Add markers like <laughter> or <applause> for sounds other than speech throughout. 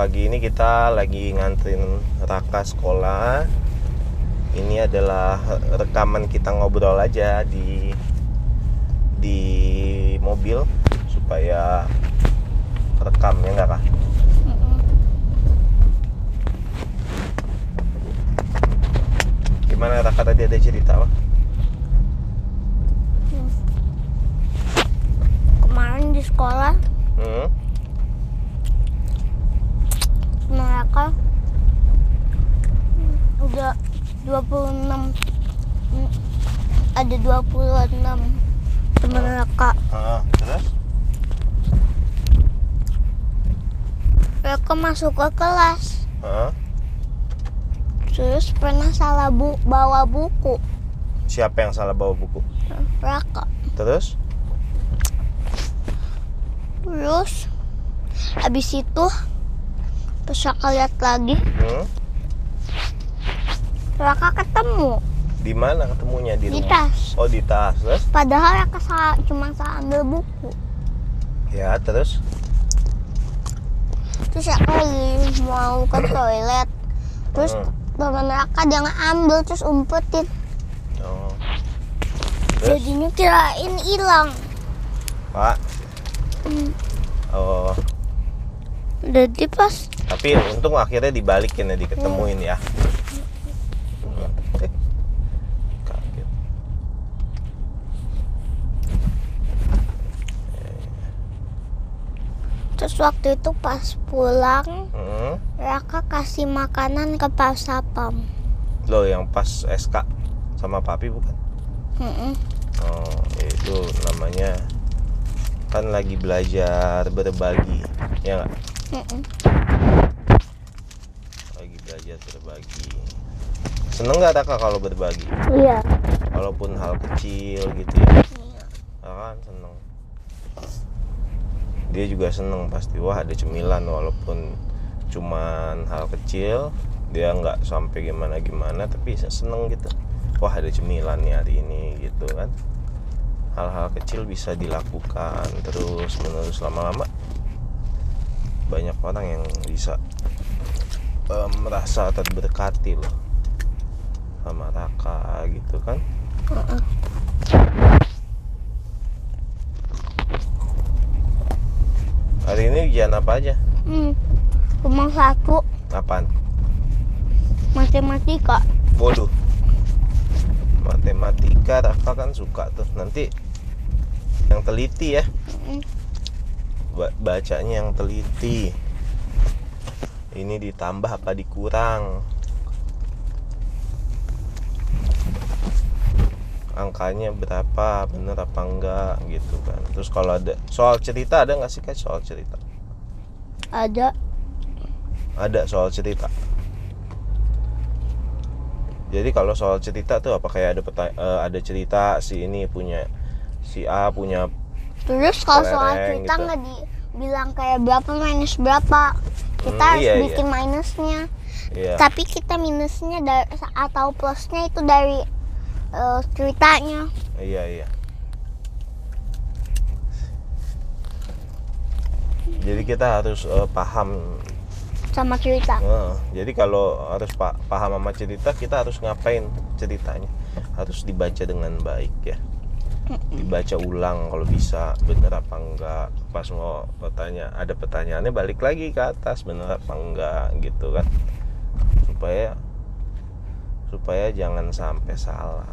pagi ini kita lagi nganterin Raka sekolah. Ini adalah rekaman kita ngobrol aja di di mobil supaya rekam ya nggak kak? Gimana Raka tadi ada cerita apa? Kemarin di sekolah Hmm? Mereka udah 26 mm, ada 26 teman mereka Ah, terus? mereka masuk ke kelas. Ah, terus pernah salah bu bawa buku. Siapa yang salah bawa buku? mereka Terus? terus habis itu terus Raka lihat lagi Hmm? Raka ketemu Di mana ketemunya di di rumah? tas Oh di tas, terus? padahal Raka salah, cuma salah ambil buku Ya terus? terus Raka lagi mau ke <clears throat> toilet terus Hmm. teman Raka dia ngambil terus umpetin Oh. Terus? jadinya kirain hilang Pak. Hmm. Oh. jadi pas Tapi untung akhirnya dibalikin ya, diketemuin ya. Hmm. Eh. Kaget. terus waktu itu pas pulang Hmm. Raka kasih makanan ke Pak Sapam Lo yang pas SK sama papi bukan? Mm-mm. Oh, itu namanya kan lagi belajar berbagi, ya nggak? Mm-mm. Lagi belajar berbagi. Seneng nggak Raka kalau berbagi? iya Walaupun hal kecil gitu ya. Ah, kan seneng. Dia juga seneng pasti. Wah ada cemilan walaupun cuman hal kecil. Dia nggak sampai gimana gimana tapi seneng gitu. Wah ada cemilan nih hari ini gitu kan. Hal-hal kecil bisa dilakukan terus menerus lama-lama. Banyak orang yang bisa merasa terberkati loh sama Raka gitu kan. Hari ini ujian apa aja? Hmm. cuma satu Apaan? matematika Waduh. Matematika Raka kan suka tuh. Nanti yang teliti ya. Mm. Ba- Bacanya yang teliti. Ini ditambah apa dikurang? Angkanya berapa? Bener apa enggak gitu kan. Terus kalau ada soal cerita ada nggak sih kayak soal cerita? ada Ada soal cerita. Jadi kalau soal cerita tuh apa kayak ada peta- eh, ada cerita si ini punya si A punya terus kalau soal cerita gitu. nggak dibilang kayak berapa minus berapa kita Hmm, harus iya, iya. bikin minusnya ya tapi kita minusnya dari atau plusnya itu dari eh, ceritanya iya iya. Jadi kita harus eh, paham. sama cerita Eh, jadi kalau harus pa- paham sama cerita kita harus ngapain ceritanya? Harus dibaca dengan baik ya. Dibaca ulang kalau bisa bener apa enggak. Pas mau bertanya ada pertanyaannya balik lagi ke atas bener apa enggak gitu kan. Supaya supaya jangan sampai salah.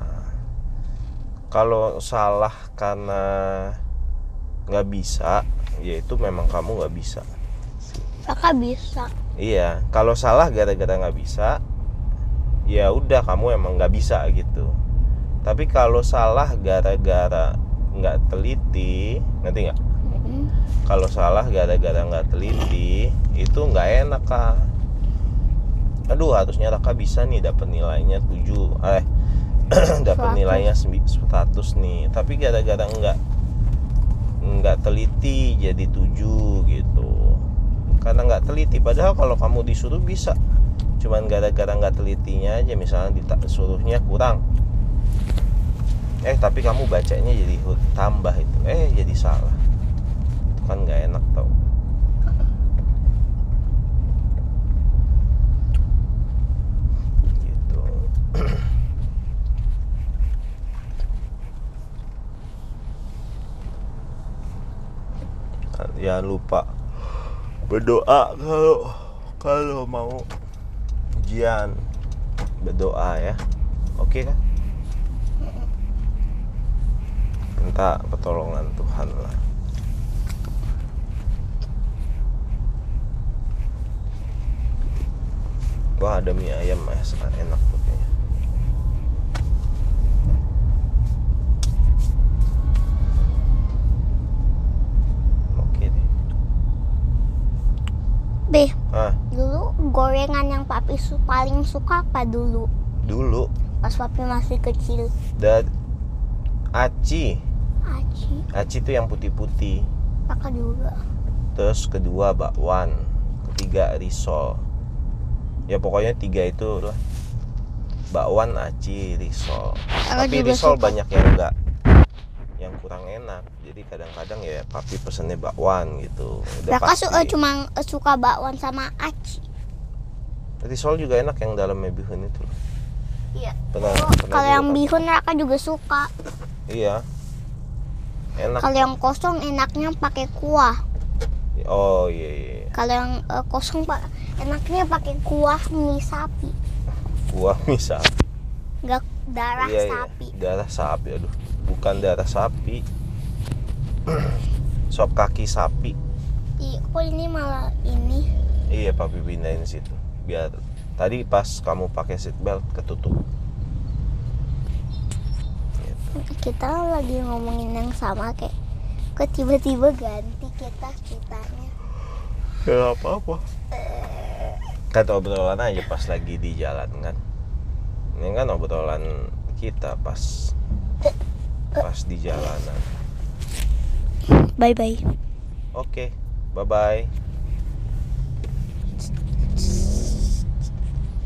Kalau salah karena nggak bisa, ya itu memang kamu nggak bisa. kakak bisa Iya, kalau salah gara-gara nggak bisa, ya udah kamu emang nggak bisa gitu. Tapi kalau salah gara-gara nggak teliti, ngerti nggak? Kalau salah gara-gara nggak teliti, itu nggak enak kak. Aduh, harusnya Raka bisa nih dapat nilainya 7 eh <clears throat> dapat 100. nilainya 100 nih. Tapi gara-gara nggak nggak teliti jadi 7 gitu karena nggak teliti padahal kalau kamu disuruh bisa cuman gara-gara nggak telitinya aja misalnya disuruhnya kurang eh tapi kamu bacanya jadi tambah itu. Eh jadi salah. Itu kan nggak enak tau. Gitu. <clears throat> Jangan lupa berdoa kalau kalau mau ujian. Berdoa ya. Oke okay, kan? Minta pertolongan Tuhan lah. Wah ada mie ayam mas. Enak tuh kayaknya oke deh. Be, ah. dulu gorengan yang papi su paling suka apa dulu? dulu. Pas papi masih kecil. dan aci Aci, aci itu yang putih-putih. Kakak juga. terus kedua bakwan. Ketiga risol. Ya pokoknya tiga itu lah bakwan aci risol. Kakak tapi risol suka. banyak yang enggak. Yang kurang enak. Jadi kadang-kadang ya papi pesennya bakwan gitu. Udah pasti. eh, cuma eh, suka bakwan sama aci. risol juga enak yang dalamnya bihun itu. Iya. pernah, Oh, pernah Kalau yang bihun Raka juga suka. iya enak Kalau yang kosong enaknya pakai kuah. oh iya iya iya. Kalau yang eh, kosong pak enaknya pakai kuah mie sapi, kuah mie sapi nggak darah iya, iya. sapi. darah sapi aduh bukan darah sapi <clears throat> sop kaki sapi Ih, kok ini malah ini? Iya papi pindahin situ biar tadi pas kamu pakai seatbelt ketutup. Kita lagi ngomongin yang sama kayak kok tiba-tiba ganti kita ceritanya. Ya apa apa. Kan obrolan aja pas lagi di jalan kan. Ini kan obrolan kita pas pas di jalanan. Bye bye. Oke, bye bye.